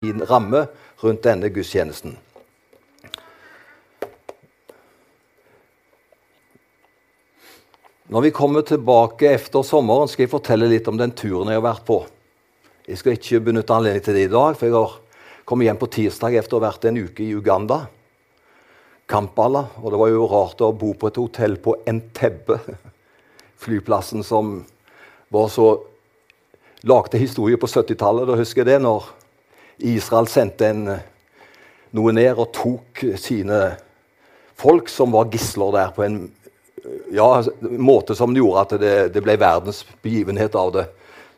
fin ramme rundt denne gudstjenesten. Når vi kommer tilbake etter sommeren, skal jeg fortelle litt om den turen jeg har vært på. Jeg skal ikke benytte anledning til det i dag, for jeg har kommet hjem på tirsdag etter å ha vært en uke i Uganda. Kampala. Og det var jo rart å bo på et hotell på Entebbe, flyplassen som var så lagde historie på 70-tallet. Da husker jeg det, når Israel sendte en, noe ned og tok sine folk som var gisler der, på en ja, måte som gjorde at det, det ble verdens begivenhet av det.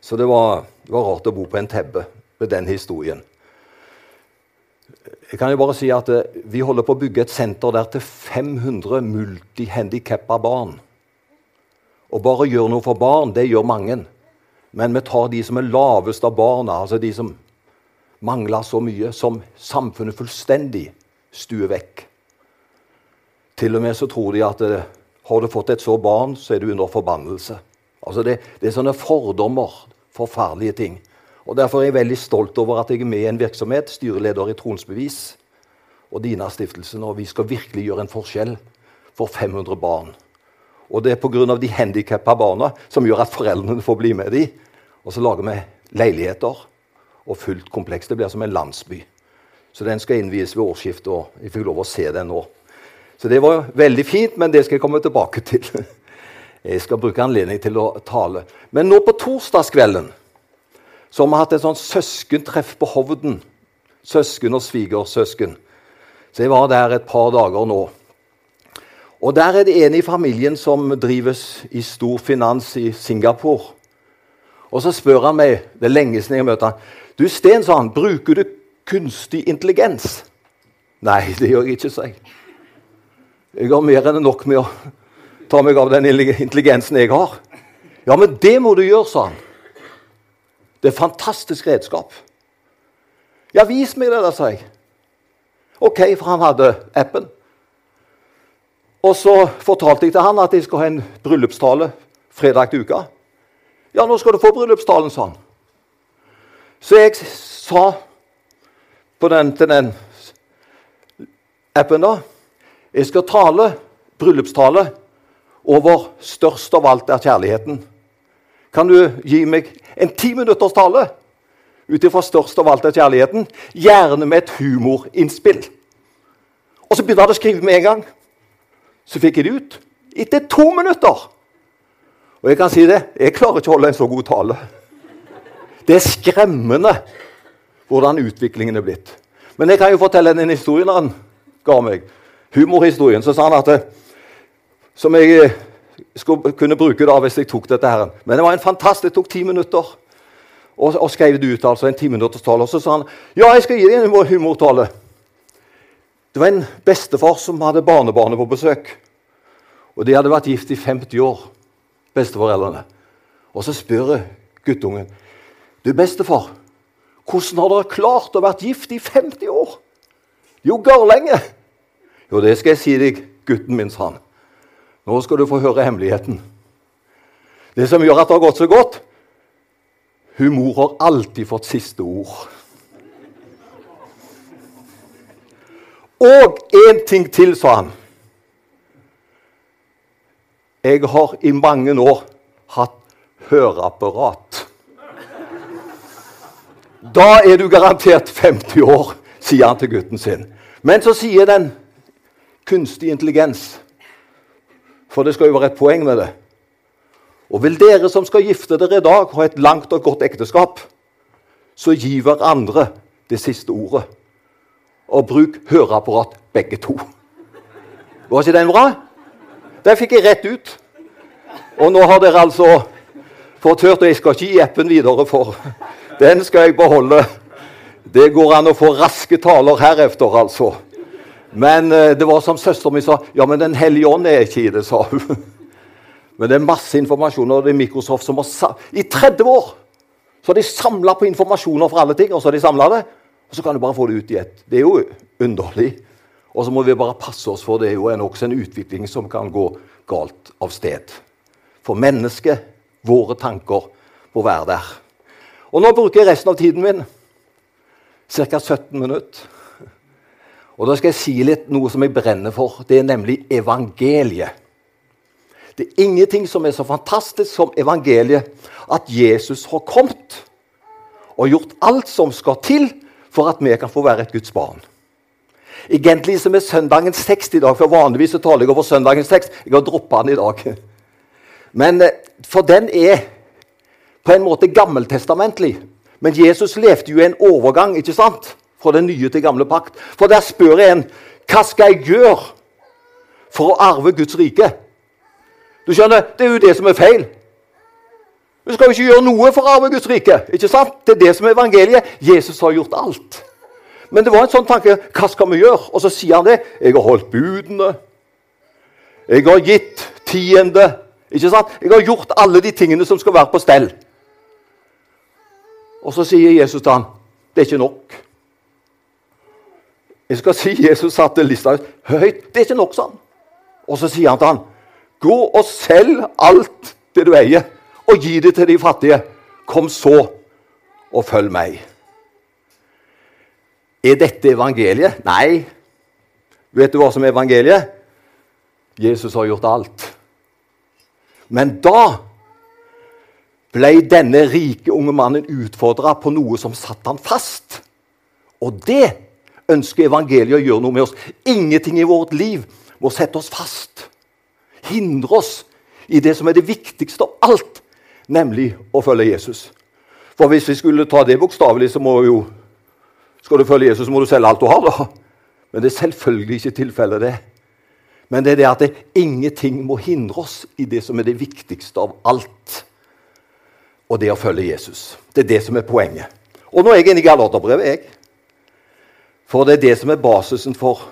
Så det var, det var, rart å bo på en tebbe med den historien. Jeg kan jo bare si at eh, Vi holder på å bygge et senter der til 500 multihandikappa barn. Å bare gjøre noe for barn, det gjør mange. Men vi tar de som er lavest av barna, altså de som mangler så mye, som samfunnet fullstendig stuer vekk. Til og med så tror de at det, eh, har du fått et så barn, så er du under forbannelse. Altså det, det, er sånne fordommer. Forferdelige ting. Og Derfor er jeg veldig stolt over at jeg er med i en virksomhet, styreleder i Tronsbevis og Dina-stiftelsen, og vi skal virkelig gjøre en forskjell for 500 barn. Og det er pga. de handikappa barna som gjør at foreldrene får bli med dem. Og så lager vi leiligheter og fullt kompleks. Det blir som en landsby. Så den skal innvies ved årsskiftet, og jeg fikk lov å se den nå. Så det var veldig fint, men det skal jeg komme tilbake til. Jeg skal bruke anledning til å tale. Men nå på torsdagskvelden så har vi hatt et sånt søskentreff på Hovden. Søsken og svigersøsken. Så jeg var der et par dager nå. Og Der er det en i familien som drives i stor finans i Singapore. Og Så spør han meg det er lenge siden jeg møter han, du Sten, sa han, bruker du kunstig intelligens? Nei, det gjør jeg ikke, sa jeg. Jeg har mer enn nok med å ta meg av den intelligensen jeg har. Ja, men det må du gjøre, sa han. Det er et fantastisk redskap. Ja, vis meg det, da, sa jeg. OK, for han hadde appen. Og så fortalte jeg til han at jeg skulle ha en bryllupstale fredag til uka. Ja, nå skal du få bryllupstalen, sa han. Så jeg sa den, til den appen da jeg skal tale bryllupstale over størst av alt er kjærligheten. Kan du gi meg en ti minutters tale ut ifra størst av alt er kjærligheten? Gjerne med et humorinnspill. Og så begynte han å skrive med en gang. Så fikk jeg det ut. Etter to minutter. Og jeg kan si det, jeg klarer ikke å holde en så god tale. Det er skremmende hvordan utviklingen er blitt. Men jeg kan jo fortelle en historie han ga meg humorhistorien, så sa han at det, Som jeg eh, skulle kunne bruke da hvis jeg tok dette her. Men det var en fantastisk, det tok ti minutter. Og, og skrev det ut, altså en ti tale, Og så sa han ja, jeg skal gi deg en humortale. Det var en bestefar som hadde barnebarnet på besøk. Og de hadde vært gift i 50 år, besteforeldrene. Og så spør guttungen du, bestefar, hvordan har dere klart å være gift i 50 år? Jo, lenge. Jo, det skal jeg si deg, gutten min, sa han. Nå skal du få høre hemmeligheten. Det som gjør at det har gått så godt Hun mor har alltid fått siste ord. Og én ting til, sa han. Jeg har i mange år hatt høreapparat. Da er du garantert 50 år, sier han til gutten sin. Men så sier den kunstig intelligens. For det skal jo være et poeng med det. Og vil dere som skal gifte dere i dag, ha et langt og godt ekteskap, så gi hverandre det siste ordet. Og bruk høreapparat, begge to. Var ikke den bra? Den fikk jeg rett ut. Og nå har dere altså fått hørt, og jeg skal ikke gi appen videre, for den skal jeg beholde. Det går an å få raske taler heretter, altså. Men eh, det var som søsteren min sa ja, men Den hellige ånd er ikke i det, sa hun. Men det er masse informasjon, og det er Microsoft som har I 30 år så har de samla på informasjoner for alle ting, og så har de samla det. Og så kan du bare få det ut i ett. Det er jo underlig. Og så må vi bare passe oss, for det er jo en, også en utvikling som kan gå galt av sted. For mennesket, våre tanker, må være der. Og nå bruker jeg resten av tiden min Ca. 17 minutter. Og Da skal jeg si litt noe som jeg brenner for. Det er nemlig evangeliet. Det er ingenting som er så fantastisk som evangeliet. At Jesus har kommet og gjort alt som skal til for at vi kan få være et Guds barn. Egentlig som er søndagens tekst i dag, for vanligvis taler jeg over søndagens tekst. Jeg har droppa den i dag. Men eh, For den er på en måte gammeltestamentlig. Men Jesus levde jo i en overgang ikke sant? fra den nye til gamle pakt. For der spør en hva skal jeg gjøre for å arve Guds rike? Du skjønner, Det er jo det som er feil. Du skal jo ikke gjøre noe for å arve Guds rike. ikke sant? Det er det som er evangeliet. Jesus har gjort alt. Men det var en sånn tanke hva skal vi gjøre? Og så sier han det. Jeg har holdt budene. Jeg har gitt tiende. Ikke sant? Jeg har gjort alle de tingene som skal være på stell. Og så sier Jesus til han, det er ikke nok. Jeg skal si Jesus satte lista høyt. Det er ikke nok, sånn. Og så sier han til han, gå og selg alt det du eier, og gi det til de fattige. Kom så og følg meg. Er dette evangeliet? Nei. Vet du hva som er evangeliet? Jesus har gjort alt. Men da ble denne rike unge mannen utfordra på noe som satte han fast. Og det ønsker evangeliet å gjøre noe med oss. Ingenting i vårt liv må sette oss fast. Hindre oss i det som er det viktigste av alt, nemlig å følge Jesus. For hvis vi skulle ta det bokstavelig, så må jo skal du følge Jesus, så må du selge alt du har. da. Men det er selvfølgelig ikke tilfellet, det. Men det er det at det, ingenting må hindre oss i det som er det viktigste av alt. Og det å følge Jesus. Det er det som er poenget. Og nå er jeg inne i Galaterbrevet, jeg. For det er det som er basisen for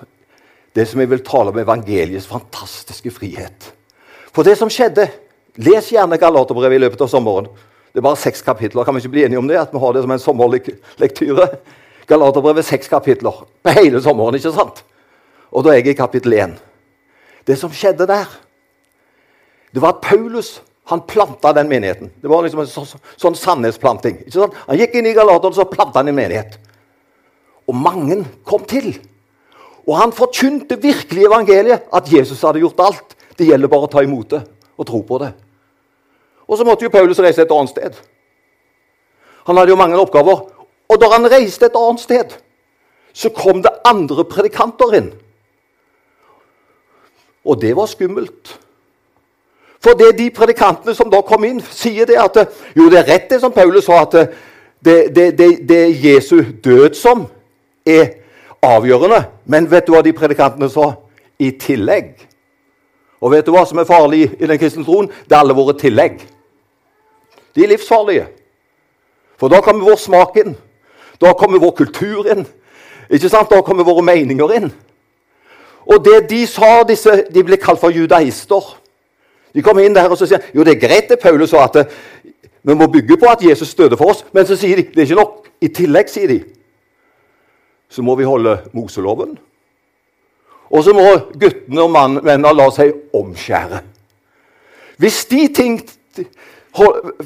det som jeg vil tale om evangeliets fantastiske frihet. For det som skjedde Les gjerne Galaterbrevet i løpet av sommeren. Det er bare seks kapitler. Kan vi ikke bli enige om det? At vi har det som en sommerlektyre? Galaterbrevet seks kapitler på hele sommeren. ikke sant? Og da er jeg i kapittel 1. Det som skjedde der, det var at Paulus han planta den menigheten. Det var liksom en så, sånn sannhetsplanting. Han gikk inn i Galateren så planta han en menighet. Og mange kom til. Og han forkynte virkelig evangeliet, at Jesus hadde gjort alt. Det gjelder bare å ta imot det og tro på det. Og så måtte jo Paulus reise et annet sted. Han hadde jo mange oppgaver. Og da han reiste et annet sted, så kom det andre predikanter inn. Og det var skummelt. For det de predikantene som da kom inn, sier det at jo, det er rett det som Paulus sa, at det, det, det, det er Jesu død som er avgjørende. Men vet du hva de predikantene sa? I tillegg. Og vet du hva som er farlig i den kristne troen? Det er alle våre tillegg. De er livsfarlige. For da kommer vår smak inn. Da kommer vår kultur inn. Ikke sant? Da kommer våre meninger inn. Og det de sa, disse, de ble kalt for judaister. De kommer inn der og så sier jo det er greit det Paulus sa, at eh, vi må bygge på at Jesus døde for oss. Men så sier de det er ikke nok. I tillegg sier de, så må vi holde Moseloven. Og så må guttene og mennene la seg omskjære. Hvis de ting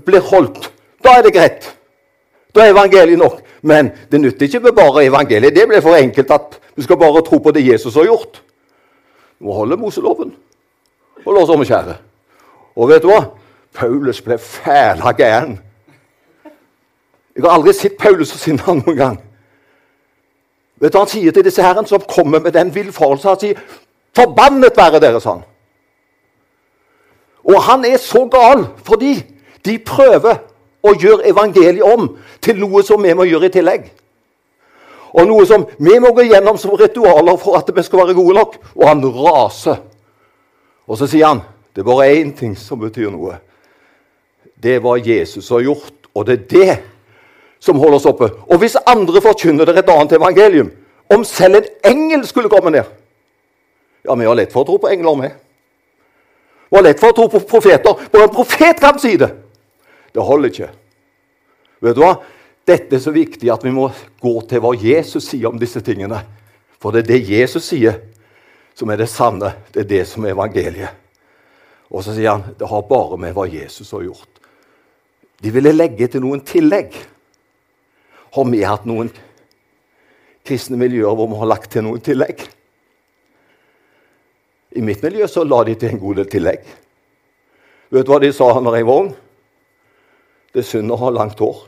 blir holdt, da er det greit. Da er evangeliet nok. Men det nytter ikke med bare evangeliet. Det blir for enkelt at du skal bare tro på det Jesus har gjort. Du må holde Moseloven og la oss omskjære. Og vet du hva? Paulus ble fæla gæren. Jeg har aldri sett Paulus så sinna noen gang. Vet du, Han sier til disse herren som kommer med den villfarelsen Han sier, 'Forbannet være dere', sa han. Og han er så gal fordi de prøver å gjøre evangeliet om til noe som vi må gjøre i tillegg. Og noe som vi må gå gjennom som ritualer for at vi skal være gode nok. Og han raser. Og så sier han det er bare én ting som betyr noe. Det er hva Jesus har gjort, og det er det som holder oss oppe. Og hvis andre forkynner dere et annet evangelium, om selv en engel skulle komme ned Ja, vi har lett for å tro på engler, vi. Vi har lett for å tro på profeter. Bare en profet kan si det. Det holder ikke. Vet du hva? Dette er så viktig at vi må gå til hva Jesus sier om disse tingene. For det er det Jesus sier, som er det sanne. Det er det som er evangeliet. Og så sier han det har bare med hva Jesus har gjort. De ville legge til noen tillegg. Har vi hatt noen kristne miljøer hvor vi har lagt til noen tillegg. I mitt miljø så la de til en god del tillegg. Vet du hva de sa når jeg var ung? Det er synd å ha langt hår.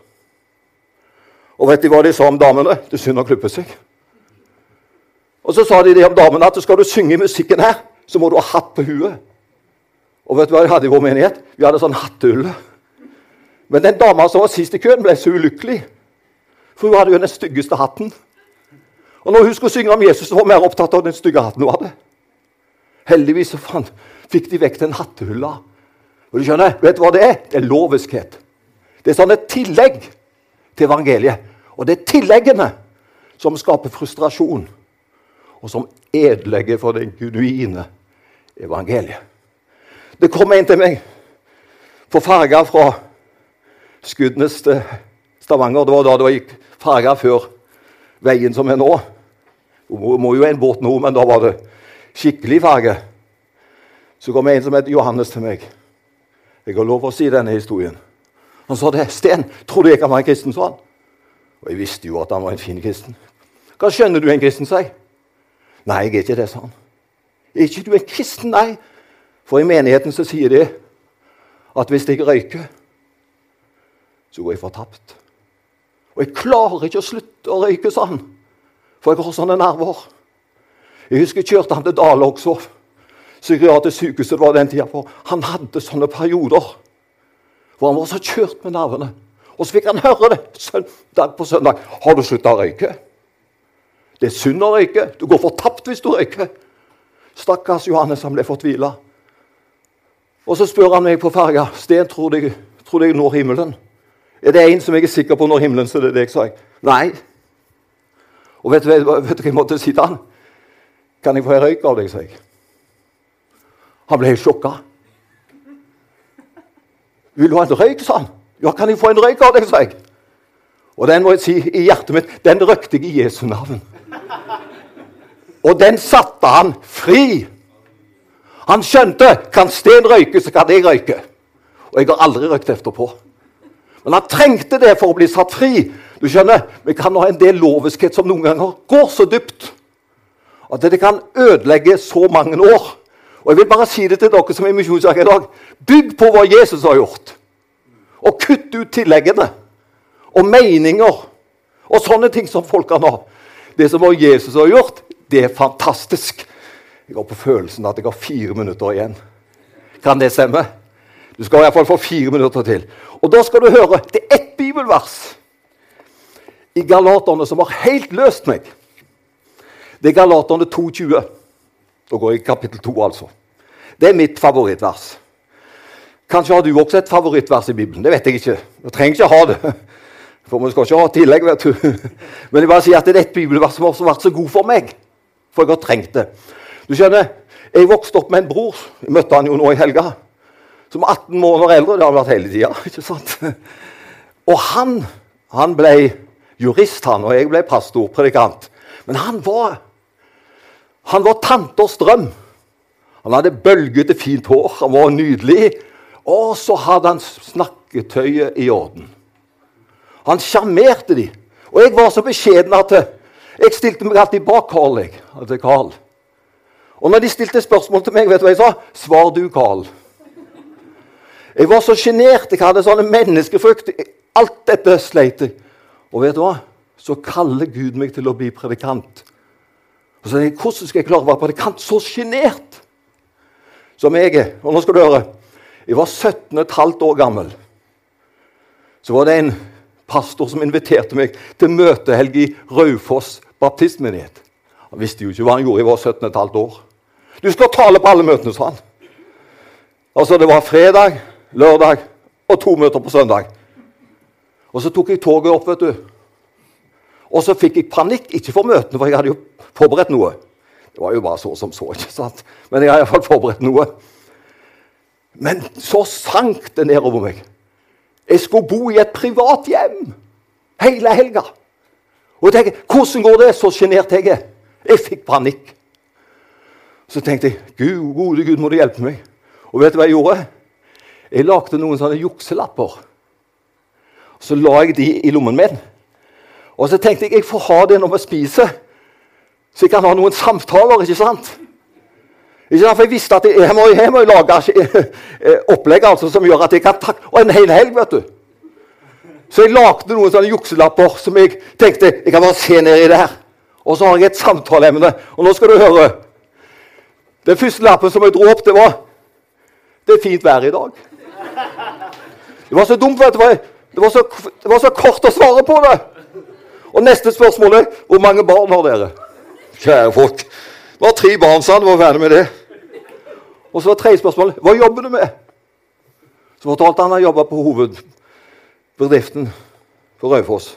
Og vet du hva de sa om damene? Det er synd å klippe seg. Og så sa de om damene at skal du synge musikken her, så må du ha hatt på huet. Og vet du hva de hadde i vår menighet? Vi hadde sånn hatteulle. Men den dama som var sist i køen, ble så ulykkelig. For hun hadde jo den styggeste hatten. Og når hun skulle synge om Jesus, så var hun mer opptatt av den stygge hatten hun hadde. Heldigvis så fant, fikk de vekk den hattehulla. Og du skjønner, vet du hva det er? Det er loviskhet. Det er sånn et tillegg til evangeliet. Og det er tilleggene som skaper frustrasjon, og som ødelegger for den genuine evangeliet. Det kom en til meg på farga fra Skudenes til Stavanger. Det var da det gikk farga før veien som er nå. Det må jo en båt nå, men da var det skikkelig farge. Så kom en som het Johannes til meg. Jeg har lov å si denne historien. Han sa det. 'Sten, tror du jeg kan være en kristen?' sa han. Og jeg visste jo at han var en fin kristen. 'Hva skjønner du en kristen sier?' 'Nei, jeg er ikke det', sa han. 'Er ikke du en kristen?' Nei. For i menigheten så sier de at hvis jeg røyker, så går jeg fortapt. Og jeg klarer ikke å slutte å røyke, sånn. For jeg har sånne nerver. Jeg husker jeg kjørte han til Dale også. Psykiatrisk sykehus det var den tida for. Han hadde sånne perioder hvor han var så kjørt med nervene. Og så fikk han høre det søndag på søndag. 'Har du slutta å røyke?' Det er synd å røyke. Du går fortapt hvis du røyker. Stakkars Johannes, han ble fortvila. Og så spør han meg på ferga Sten, tror du jeg når himmelen. Er det en som jeg er sikker på når himmelen, så det er deg, sa jeg. Nei. Og vet du hva jeg måtte si til han? Kan jeg få en røyk av deg, sa jeg. Han ble helt sjokka. Vil du ha en røyk, sa han. Ja, kan jeg få en røyk av deg, sa jeg. Og den må jeg si i hjertet mitt, den røykte jeg i Jesu navn. Og den satte han fri. Han skjønte kan Sten røyke, så kan jeg røyke. Og jeg har aldri røykt etterpå. Men han trengte det for å bli satt fri. Du skjønner, Vi kan ha en del loviskhet som noen ganger går så dypt at det kan ødelegge så mange år. Og Jeg vil bare si det til dere som er i misjonskirka i dag. Bygg på hva Jesus har gjort. Og kutt ut tilleggene og meninger og sånne ting som folk kan ha. Det som Jesus har gjort, det er fantastisk. Jeg har på følelsen at jeg har fire minutter igjen. Kan det stemme? Du skal i hvert fall få fire minutter til. Og da skal du høre det er ett bibelvers i Galaterne som har helt løst meg. Det er Galaterne 2,20. Da går jeg i kapittel 2, altså. Det er mitt favorittvers. Kanskje har du også et favorittvers i Bibelen. Det vet jeg ikke. Du trenger ikke ha det. For vi skal ikke ha tillegg, vet du. Men jeg bare sier at det er et bibelvers som har vært så god for meg. For jeg har trengt det. Du skjønner, Jeg vokste opp med en bror. Jeg møtte han jo nå i helga. Som 18 måneder eldre. Det har vært hele tida. ikke sant? Og han, han ble jurist, han, og jeg ble pastor, predikant. Men han var han var tanters drøm. Han hadde bølgete, fint hår, han var nydelig. Og så hadde han snakketøyet i orden. Han sjarmerte de. Og jeg var så beskjeden at jeg stilte meg alltid bak Carl. Jeg, til Carl. Og når de stilte spørsmål til meg, vet du hva jeg sa? Svar du, Carl. Jeg var så sjenert. Jeg hadde sånne menneskefrykt. Alt dette sleit jeg. Og vet du hva? Så kaller Gud meg til å bli predikant. Og så jeg, Hvordan skal jeg klare å være predikant så sjenert som jeg er? Og nå skal du høre. Jeg var 17,5 år gammel. Så var det en pastor som inviterte meg til møtehelg i Raufoss baptistmenighet. Han visste jo ikke hva han gjorde. Jeg var 17,5 år. Du skal tale på alle møtene, sa han. Altså, Det var fredag, lørdag og to møter på søndag. Og så tok jeg toget opp, vet du. Og så fikk jeg panikk, ikke for møtene, for jeg hadde jo forberedt noe. Det var jo bare så som så, ikke sant? Men jeg har iallfall forberedt noe. Men så sank det nedover meg. Jeg skulle bo i et privat hjem hele helga. Og jeg tenkte, hvordan går det? Så sjenert jeg er. Jeg fikk panikk. Så tenkte jeg Gud, gode Gud, må du hjelpe meg. Og vet du hva jeg gjorde? Jeg lagde noen sånne jukselapper. Så la jeg de i lommen min. Og så tenkte jeg jeg får ha det når vi spiser, så jeg kan ha noen samtaler. ikke sant? Ikke sant? For Jeg visste at jeg, jeg, må, jeg må lage eh, opplegg altså, som gjør at jeg kan takke Og en hel helg, vet du. Så jeg lagde noen sånne jukselapper som jeg tenkte jeg kan bare se ned i det her. Og så har jeg et samtaleemne. Og nå skal du høre. Den første lappen som jeg dro opp, det var Det er fint vær i dag. Det var så dumt, vet du. Det var så, det var så kort å svare på det. Og neste spørsmål er hvor mange barn har dere? Kjære folk. Det var tre barn, sa han. Var ferdig med det. Og så var tredje spørsmål hva jobber du med? Så fortalte han at han jobba på hovedbedriften for Raufoss.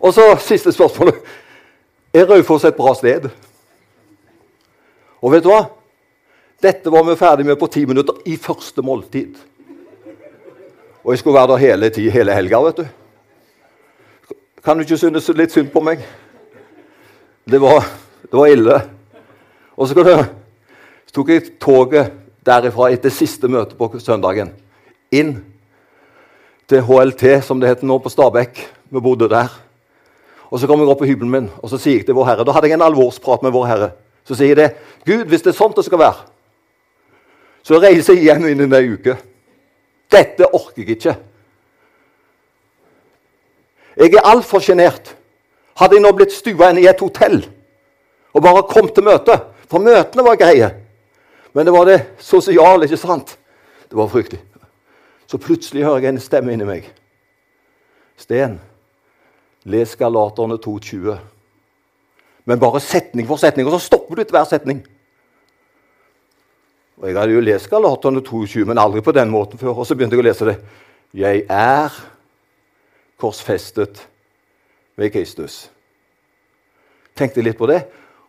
Og så siste spørsmålet Er Raufoss et bra sted? Og vet du hva? Dette var vi ferdig med på ti minutter i første måltid. Og jeg skulle være der hele, hele helga, vet du. Kan du ikke synes litt synd på meg? Det var, det var ille. Og så, det, så tok jeg toget derifra etter siste møte på søndagen inn til HLT, som det heter nå, på Stabekk. Vi bodde der. Og Så kom jeg opp på hybelen min og så sier jeg til Vår Herre, Da hadde jeg en alvorsprat med Vår Herre. Så sier det. Gud, hvis det er sånn det skal være, så reiser jeg hjem innen ei uke. Dette orker jeg ikke. Jeg er altfor sjenert. Hadde jeg nå blitt stua inn i et hotell og bare kommet til møte For møtene var greie. Men det var det sosiale, ikke sant? Det var fryktelig. Så plutselig hører jeg en stemme inni meg. Sten, les Galaterne 2,20. Men bare setning for setning, og så stopper du etter hver setning. Og Jeg hadde jo lest Galaterne 22, men aldri på den måten før. Og så begynte jeg å lese det. Jeg er korsfestet ved Kristus. Tenkte litt på det.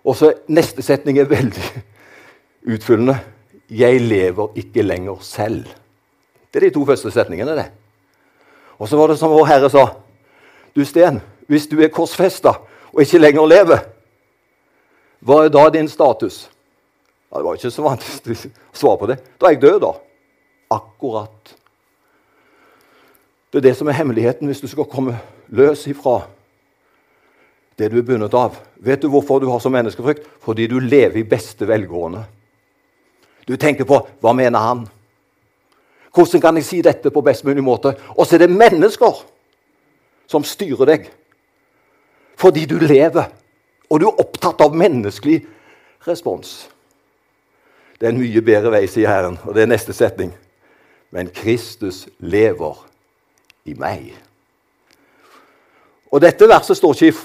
Og så Neste setning er veldig utfyllende. Jeg lever ikke lenger selv. Det er de to første setningene. det. Og så var det som vår Herre sa. Du, Sten, hvis du er korsfesta og ikke lenger lever, hva er da din status? Ja, det var ikke så vanskelig å svare på det. Da er jeg død, da. Akkurat. Det er det som er hemmeligheten hvis du skal komme løs ifra det du er bundet av. Vet du hvorfor du har så menneskefrykt? Fordi du lever i beste velgående. Du tenker på hva mener han? Hvordan kan jeg si dette på best mulig måte? Og så er det mennesker som styrer deg. Fordi du lever, og du er opptatt av menneskelig respons. Det er en mye bedre vei, sier Herren, og det er neste setning. Men Kristus lever i meg. Og dette verset står ikke i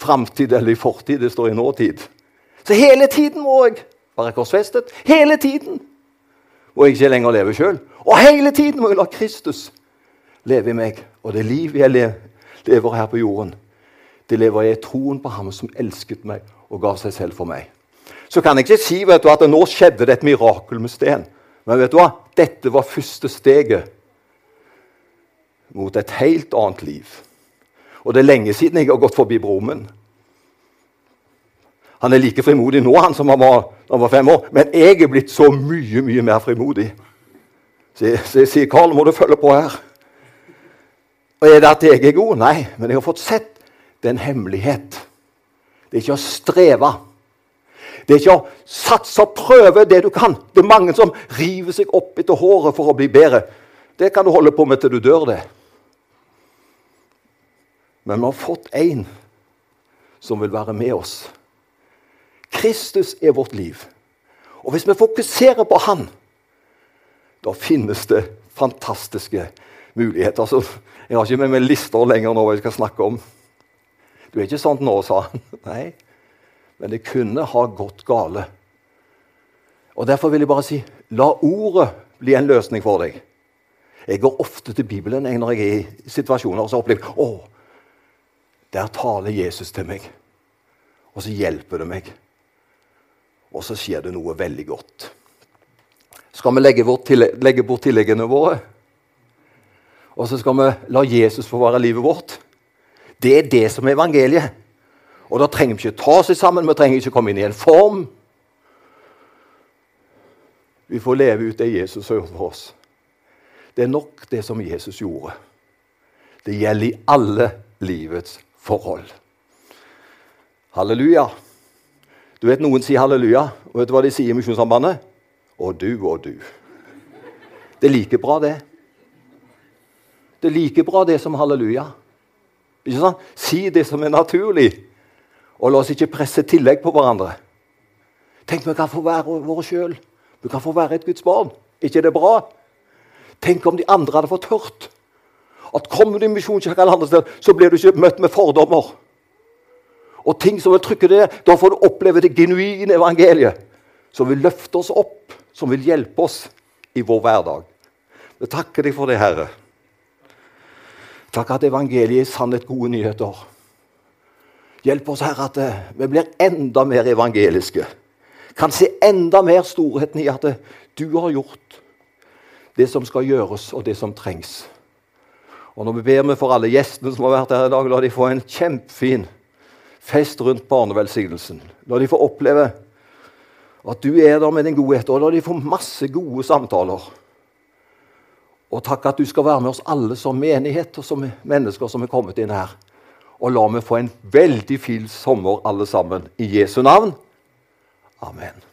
framtid eller i fortid, det står i nåtid. Så hele tiden må jeg være korsfestet. Hele tiden må jeg ikke lenger leve sjøl. Og hele tiden må jeg la Kristus leve i meg. Og det liv jeg lever her på jorden, det lever jeg i troen på Ham som elsket meg og ga seg selv for meg. Så kan jeg ikke si vet du, at nå skjedde det et mirakel med Sten. Men vet du hva? dette var første steget mot et helt annet liv. Og det er lenge siden jeg har gått forbi Brumund. Han er like frimodig nå han som han var da han var fem år, men jeg er blitt så mye mye mer frimodig. Så jeg sier, 'Karl, må du følge på her.' Og Er det at jeg er god? Nei, men jeg har fått sett det er en hemmelighet. Det er ikke å streve. Det er ikke å satse og prøve det du kan. Det er mange som river seg opp etter håret for å bli bedre. Det kan du holde på med til du dør, det. Men vi har fått en som vil være med oss. Kristus er vårt liv. Og hvis vi fokuserer på Han, da finnes det fantastiske muligheter. Altså, jeg har ikke med meg lister lenger nå hva jeg skal snakke om. Du er ikke sånn nå, sa han. Nei, men det kunne ha gått gale. Og Derfor vil jeg bare si la ordet bli en løsning for deg. Jeg går ofte til Bibelen når jeg er i situasjoner og så opplever å, der taler Jesus til meg, og så hjelper det meg. Og så skjer det noe veldig godt. Skal vi legge, legge bort tilleggene våre? Og så skal vi la Jesus få være livet vårt? Det er det som er evangeliet. Og da trenger vi ikke ta seg sammen, vi trenger ikke komme inn i en form. Vi får leve ut det Jesus har gjort for oss. Det er nok det som Jesus gjorde. Det gjelder i alle livets forhold. Halleluja. Du vet Noen sier halleluja, og vet du hva de sier i Misjonssambandet? Og du og du. Det er like bra, det. Det er like bra det som halleluja. Ikke sant? Si det som er naturlig, og la oss ikke presse tillegg på hverandre. Tenk vi kan få være våre sjøl. Vi kan få være et Guds barn. ikke det bra? Tenk om de andre hadde fått hørt at kommer du i misjonskirka eller andre steder, så blir du ikke møtt med fordommer. Og ting som vil trykke det, Da får du oppleve det genuine evangeliet, som vil løfte oss opp, som vil hjelpe oss i vår hverdag. Vi takker deg for det, Herre. Takk at evangeliet er sannhet gode nyheter. Hjelp oss, Herre, at eh, vi blir enda mer evangeliske. Kan se enda mer storheten i at eh, du har gjort det som skal gjøres, og det som trengs. Og Når vi ber vi for alle gjestene som har vært her i dag, la de få en kjempefin fest rundt barnevelsignelsen. La de få oppleve at du er der med din godhet, og la de få masse gode samtaler. Og takk at du skal være med oss alle som menighet og som mennesker som er kommet inn her. Og la meg få en veldig fin sommer alle sammen. I Jesu navn. Amen.